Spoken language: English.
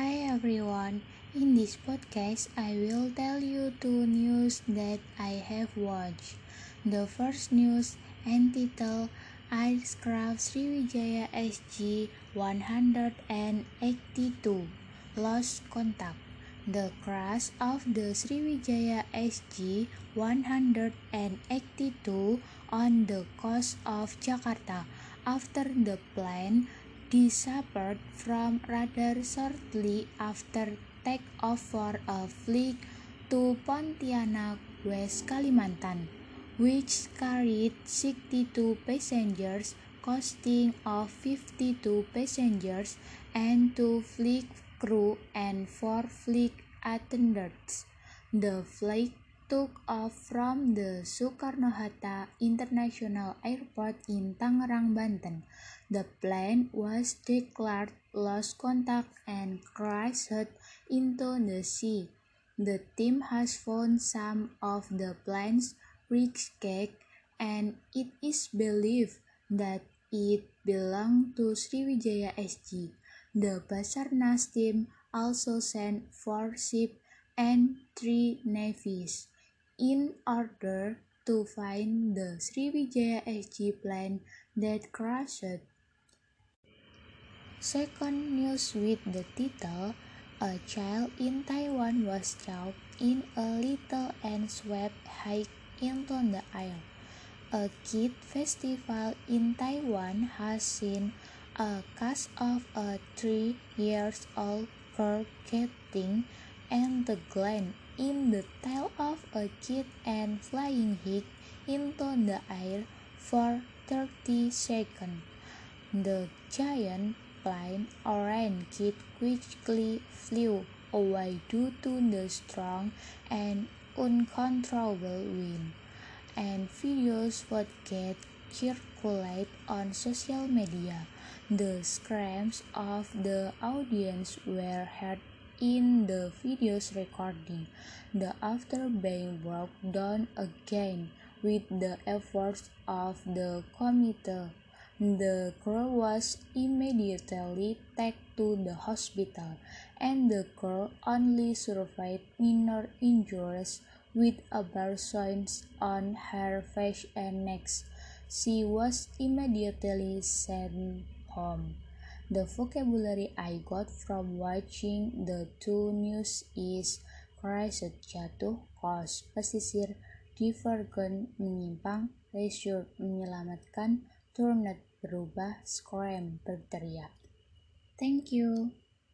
Hi everyone, in this podcast I will tell you two news that I have watched. The first news entitled Aircraft Sriwijaya SG 182 Lost Contact. The crash of the Sriwijaya SG 182 on the coast of Jakarta after the plane disappeared from radar shortly after takeoff for a flight to Pontianak, West Kalimantan, which carried 62 passengers, consisting of 52 passengers and two flight crew and four flight attendants. The flight took off from the Soekarno-Hatta International Airport in Tangerang, Banten. The plane was declared lost contact and crashed into the sea. The team has found some of the plane's wreckage and it is believed that it belonged to Sriwijaya SG. The Basarnas team also sent four ships and three navies in order to find the Sriwijaya SG plane that crashed. Second news with the title A child in Taiwan was trapped in a little and swept high into the air. A kid festival in Taiwan has seen a cast of a three years old girl getting entangled in the tail of a kid and flying high into the air for 30 seconds. The giant plane orange kid quickly flew away due to the strong and uncontrollable wind, and videos would get circulate on social media. The screams of the audience were heard in the video's recording, the after being broke down again with the efforts of the committee. The girl was immediately taken to the hospital, and the girl only survived minor injuries with abrasions on her face and neck. She was immediately sent home. The vocabulary I got from watching the two news is crashed jatuh, cost pesisir, divergent menyimpang, rescue menyelamatkan, turned berubah, scream berteriak. Thank you.